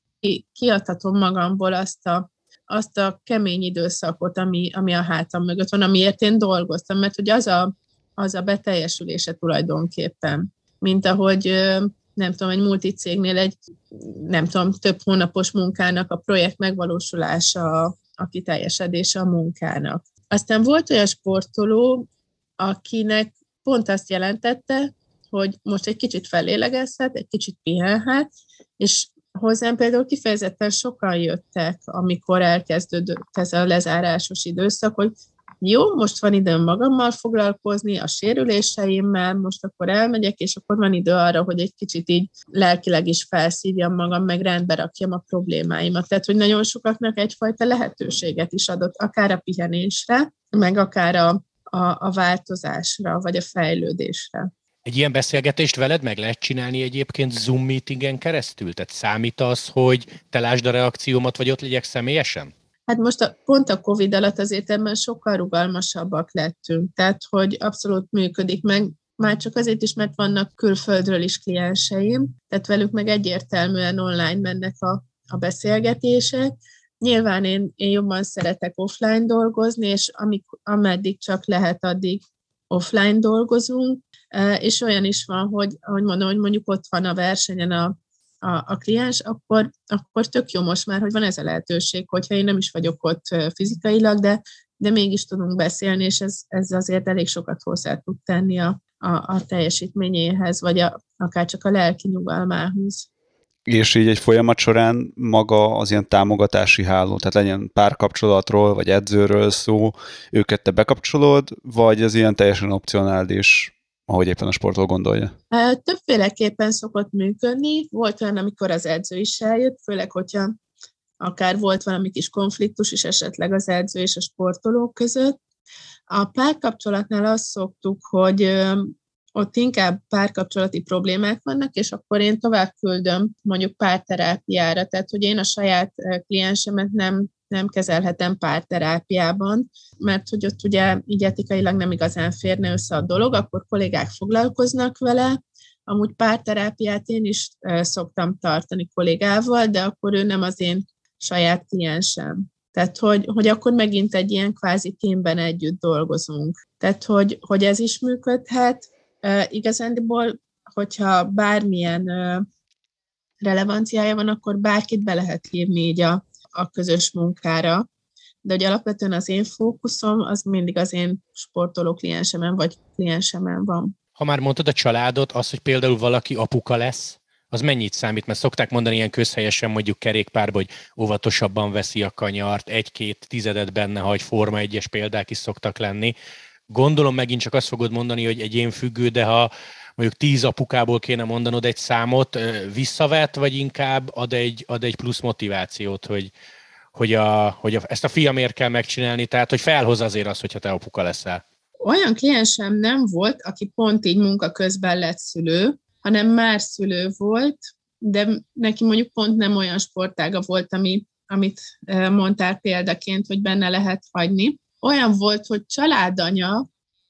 kiadhatom magamból azt a, azt a kemény időszakot, ami, ami a hátam mögött van, amiért én dolgoztam, mert hogy az a, az a beteljesülése tulajdonképpen, mint ahogy nem tudom, egy multicégnél egy, nem tudom, több hónapos munkának a projekt megvalósulása, a kiteljesedése a munkának. Aztán volt olyan sportoló, akinek pont azt jelentette, hogy most egy kicsit felélegezhet, egy kicsit pihenhet, és hozzám például kifejezetten sokan jöttek, amikor elkezdődött ez a lezárásos időszak, hogy jó, most van időm magammal foglalkozni, a sérüléseimmel, most akkor elmegyek, és akkor van idő arra, hogy egy kicsit így lelkileg is felszívjam magam, meg rendbe rakjam a problémáimat. Tehát, hogy nagyon sokaknak egyfajta lehetőséget is adott, akár a pihenésre, meg akár a, a, a változásra, vagy a fejlődésre. Egy ilyen beszélgetést veled meg lehet csinálni egyébként Zoom meetingen keresztül? Tehát számít az, hogy te lásd a reakciómat, vagy ott legyek személyesen? Hát most a, pont a Covid alatt azért ebben sokkal rugalmasabbak lettünk, tehát hogy abszolút működik meg, már csak azért is, mert vannak külföldről is klienseim, tehát velük meg egyértelműen online mennek a, a beszélgetések, Nyilván én, én jobban szeretek offline dolgozni, és amik, ameddig csak lehet, addig offline dolgozunk, és olyan is van, hogy, ahogy mondom, hogy mondjuk ott van a versenyen a, a, a kliens, akkor, akkor tök jó most már, hogy van ez a lehetőség, hogyha én nem is vagyok ott fizikailag, de, de mégis tudunk beszélni, és ez, ez azért elég sokat hozzá tud tenni a, a, a teljesítményéhez, vagy a, akár csak a lelki nyugalmához és így egy folyamat során maga az ilyen támogatási háló, tehát legyen párkapcsolatról, vagy edzőről szó, őket te bekapcsolod, vagy ez ilyen teljesen opcionális, ahogy éppen a sportoló gondolja? Többféleképpen szokott működni. Volt olyan, amikor az edző is eljött, főleg, hogyha akár volt valami kis konfliktus is esetleg az edző és a sportolók között. A párkapcsolatnál azt szoktuk, hogy ott inkább párkapcsolati problémák vannak, és akkor én tovább küldöm mondjuk párterápiára, tehát hogy én a saját kliensemet nem, nem kezelhetem párterápiában, mert hogy ott ugye így etikailag nem igazán férne össze a dolog, akkor kollégák foglalkoznak vele, amúgy párterápiát én is szoktam tartani kollégával, de akkor ő nem az én saját kliensem. Tehát, hogy, hogy akkor megint egy ilyen kvázi témben együtt dolgozunk. Tehát, hogy, hogy ez is működhet, igazándiból, hogyha bármilyen relevanciája van, akkor bárkit be lehet hívni így a, a közös munkára. De hogy alapvetően az én fókuszom, az mindig az én sportoló kliensemen vagy kliensemen van. Ha már mondtad a családot, az, hogy például valaki apuka lesz, az mennyit számít? Mert szokták mondani ilyen közhelyesen mondjuk kerékpárba, hogy óvatosabban veszi a kanyart, egy-két tizedet benne hagy, Forma egyes példák is szoktak lenni. Gondolom megint csak azt fogod mondani, hogy egyén függő, de ha mondjuk tíz apukából kéne mondanod egy számot, visszavet, vagy inkább ad egy, ad egy plusz motivációt, hogy, hogy, a, hogy a, ezt a fiamért kell megcsinálni, tehát hogy felhoz azért az, hogyha te apuka leszel. Olyan kliensem nem volt, aki pont így munka közben lett szülő, hanem már szülő volt, de neki mondjuk pont nem olyan sportága volt, ami, amit mondtál példaként, hogy benne lehet hagyni. Olyan volt, hogy családanya,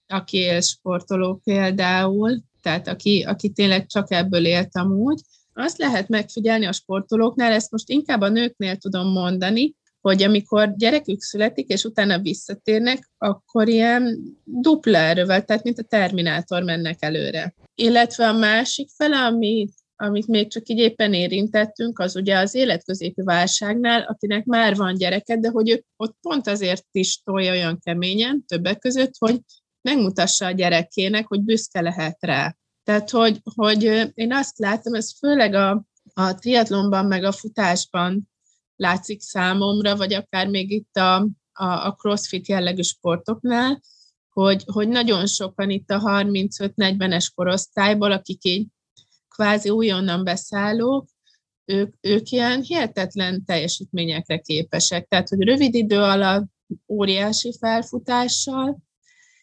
aki él sportoló például, tehát aki, aki tényleg csak ebből élt amúgy, azt lehet megfigyelni a sportolóknál, ezt most inkább a nőknél tudom mondani, hogy amikor gyerekük születik, és utána visszatérnek, akkor ilyen dupla erővel, tehát mint a Terminátor mennek előre. Illetve a másik fele, ami, amit még csak így éppen érintettünk, az ugye az életközépi válságnál, akinek már van gyereke, de hogy ő ott pont azért is tolja olyan keményen, többek között, hogy megmutassa a gyerekének, hogy büszke lehet rá. Tehát, hogy, hogy én azt látom, ez főleg a, a triatlonban, meg a futásban látszik számomra, vagy akár még itt a, a, a crossfit jellegű sportoknál, hogy, hogy nagyon sokan itt a 35-40-es korosztályból, akik így kvázi újonnan beszállók, ők, ők ilyen hihetetlen teljesítményekre képesek. Tehát, hogy rövid idő alatt óriási felfutással,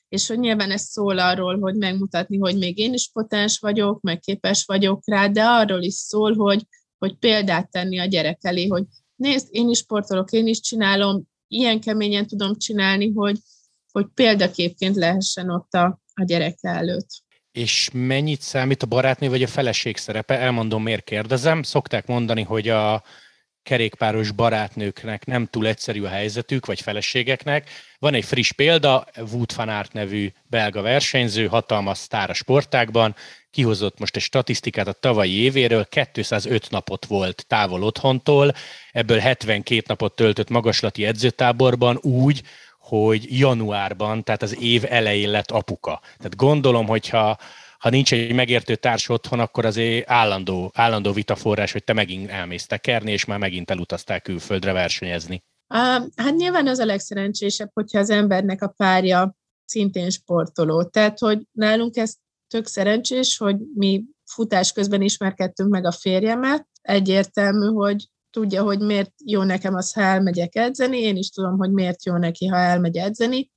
és hogy nyilván ez szól arról, hogy megmutatni, hogy még én is potens vagyok, meg képes vagyok rá, de arról is szól, hogy, hogy példát tenni a gyerek elé, hogy nézd, én is sportolok, én is csinálom, ilyen keményen tudom csinálni, hogy, hogy példaképként lehessen ott a, a gyerek előtt. És mennyit számít a barátnő vagy a feleség szerepe? Elmondom, miért kérdezem. Szokták mondani, hogy a kerékpáros barátnőknek nem túl egyszerű a helyzetük, vagy feleségeknek. Van egy friss példa, Wood van Aert nevű belga versenyző, hatalmas sztár a sportákban, kihozott most egy statisztikát a tavalyi évéről, 205 napot volt távol otthontól, ebből 72 napot töltött magaslati edzőtáborban úgy, hogy januárban, tehát az év elején lett apuka. Tehát gondolom, hogyha ha nincs egy megértő társ otthon, akkor azért állandó, állandó vitaforrás, hogy te megint elmész tekerni, és már megint elutaztál külföldre versenyezni. Hát nyilván az a legszerencsésebb, hogyha az embernek a párja szintén sportoló. Tehát, hogy nálunk ez tök szerencsés, hogy mi futás közben ismerkedtünk meg a férjemmel. Egyértelmű, hogy tudja, hogy miért jó nekem az, ha elmegyek edzeni, én is tudom, hogy miért jó neki, ha elmegy edzeni,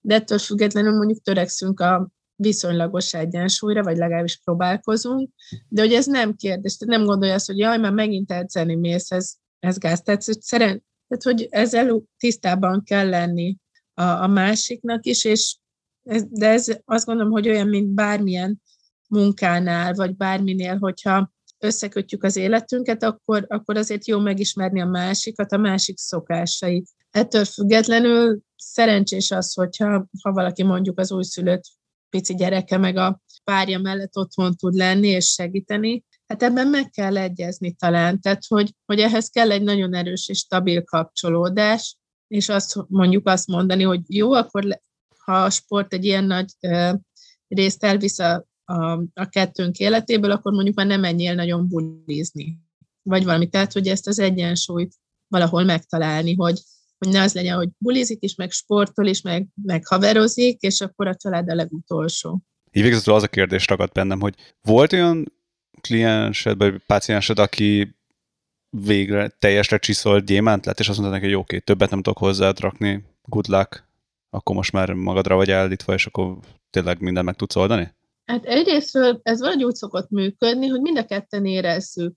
de ettől függetlenül mondjuk törekszünk a viszonylagos egyensúlyra, vagy legalábbis próbálkozunk, de hogy ez nem kérdés, tehát nem gondolja azt, hogy jaj, már megint edzeni mész, ez, ez gáz. Tehát, hogy szeren, tehát, hogy ezzel tisztában kell lenni a, a másiknak is, és ez, de ez azt gondolom, hogy olyan, mint bármilyen munkánál, vagy bárminél, hogyha összekötjük az életünket, akkor, akkor azért jó megismerni a másikat, a másik szokásait. Ettől függetlenül szerencsés az, hogyha ha valaki mondjuk az újszülött pici gyereke meg a párja mellett otthon tud lenni és segíteni, hát ebben meg kell egyezni talán, tehát hogy, hogy ehhez kell egy nagyon erős és stabil kapcsolódás, és azt mondjuk azt mondani, hogy jó, akkor ha a sport egy ilyen nagy részt elvisz a, a, a kettőnk életéből, akkor mondjuk már nem menjél nagyon bulizni, vagy valami. Tehát, hogy ezt az egyensúlyt valahol megtalálni, hogy, hogy ne az legyen, hogy bulizik is, meg sportol is, meg, meg haverozik, és akkor a család a legutolsó. Így végezetül az a kérdés ragadt bennem, hogy volt olyan kliensed, vagy páciensed, aki végre teljesre csiszolt gyémánt lett, és azt mondta neki, hogy oké, okay, többet nem tudok hozzád rakni, good luck, akkor most már magadra vagy állítva, és akkor tényleg minden meg tudsz oldani? Hát egyrésztről ez valahogy úgy szokott működni, hogy mind a ketten érezzük.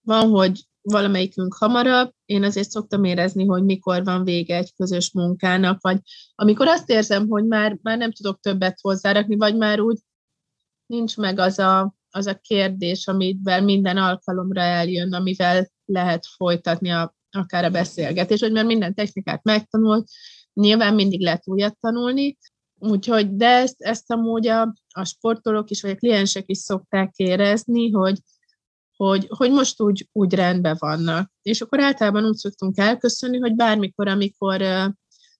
Van, hogy valamelyikünk hamarabb, én azért szoktam érezni, hogy mikor van vége egy közös munkának, vagy amikor azt érzem, hogy már, már nem tudok többet hozzárakni, vagy már úgy nincs meg az a, az a kérdés, amivel minden alkalomra eljön, amivel lehet folytatni a, akár a beszélgetés, hogy mert minden technikát megtanult, nyilván mindig lehet újat tanulni, úgyhogy, de ezt, ezt amúgy a, a sportolók is, vagy a kliensek is szokták érezni, hogy, hogy, hogy most úgy, úgy rendben vannak. És akkor általában úgy szoktunk elköszönni, hogy bármikor, amikor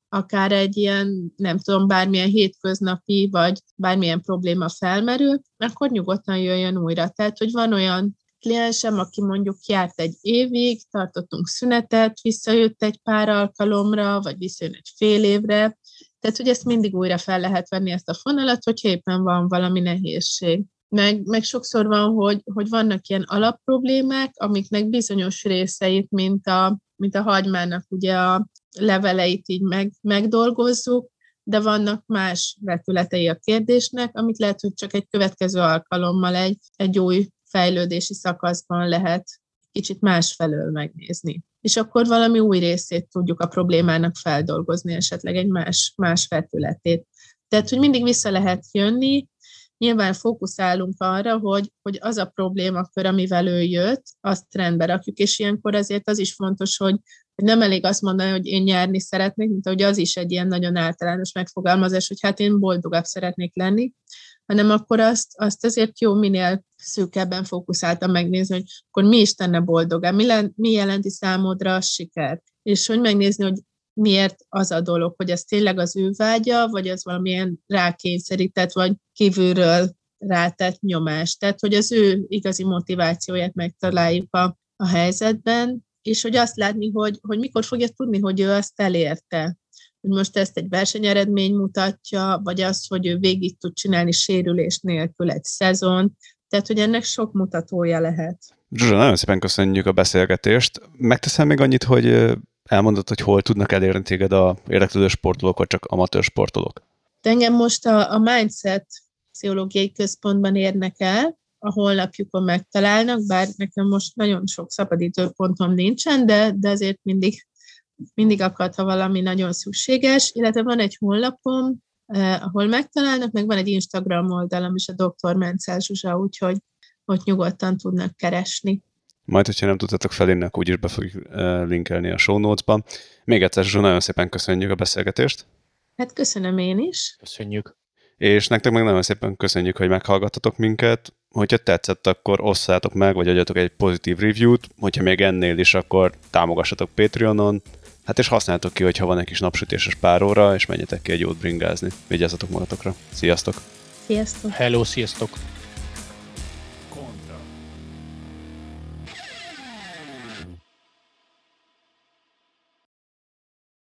akár egy ilyen, nem tudom, bármilyen hétköznapi, vagy bármilyen probléma felmerül, akkor nyugodtan jöjjön újra. Tehát, hogy van olyan kliensem, aki mondjuk járt egy évig, tartottunk szünetet, visszajött egy pár alkalomra, vagy visszajön egy fél évre, tehát, hogy ezt mindig újra fel lehet venni ezt a fonalat, hogyha éppen van valami nehézség. Meg, meg sokszor van, hogy, hogy vannak ilyen alapproblémák, amiknek bizonyos részeit, mint a, mint a hagymának ugye a leveleit így meg, megdolgozzuk, de vannak más vetületei a kérdésnek, amit lehet, hogy csak egy következő alkalommal egy, egy új fejlődési szakaszban lehet kicsit másfelől megnézni. És akkor valami új részét tudjuk a problémának feldolgozni, esetleg egy más, más vetületét. Tehát, hogy mindig vissza lehet jönni, nyilván fókuszálunk arra, hogy, hogy az a problémakör, amivel ő jött, azt rendbe rakjuk, és ilyenkor azért az is fontos, hogy, nem elég azt mondani, hogy én nyerni szeretnék, mint ahogy az is egy ilyen nagyon általános megfogalmazás, hogy hát én boldogabb szeretnék lenni, hanem akkor azt, azt azért jó minél szűkebben fókuszáltam megnézni, hogy akkor mi is tenne boldogá, mi, len, mi jelenti számodra a siker, és hogy megnézni, hogy miért az a dolog, hogy ez tényleg az ő vágya, vagy az valamilyen rákényszerített, vagy kívülről rátett nyomás. Tehát, hogy az ő igazi motivációját megtaláljuk a, a helyzetben, és hogy azt látni, hogy, hogy mikor fogja tudni, hogy ő azt elérte. Hogy most ezt egy versenyeredmény mutatja, vagy az, hogy ő végig tud csinálni sérülés nélkül egy szezon, tehát, hogy ennek sok mutatója lehet. Zsuzsa, nagyon szépen köszönjük a beszélgetést. Megteszem még annyit, hogy elmondod, hogy hol tudnak elérni téged a érdeklődő sportolók, vagy csak amatőr sportolók? De engem most a, a Mindset pszichológiai központban érnek el, a honlapjukon megtalálnak, bár nekem most nagyon sok szabadítőpontom nincsen, de, de azért mindig mindig akad, ha valami nagyon szükséges, illetve van egy honlapom, eh, ahol megtalálnak, meg van egy Instagram oldalam is, a Dr. Mencel Zsuzsa, úgyhogy ott nyugodtan tudnak keresni. Majd, hogyha nem tudtatok felinni, akkor úgyis be fogjuk eh, linkelni a show notes-ban. Még egyszer, Zsuzsa, nagyon szépen köszönjük a beszélgetést. Hát köszönöm én is. Köszönjük. És nektek meg nagyon szépen köszönjük, hogy meghallgattatok minket. Hogyha tetszett, akkor osszátok meg, vagy adjatok egy pozitív review-t. Hogyha még ennél is, akkor támogassatok Patreonon, Hát és használtok ki, hogyha van egy kis napsütéses pár óra, és menjetek ki egy jót bringázni. Vigyázzatok magatokra. Sziasztok! Sziasztok! Hello, sziasztok!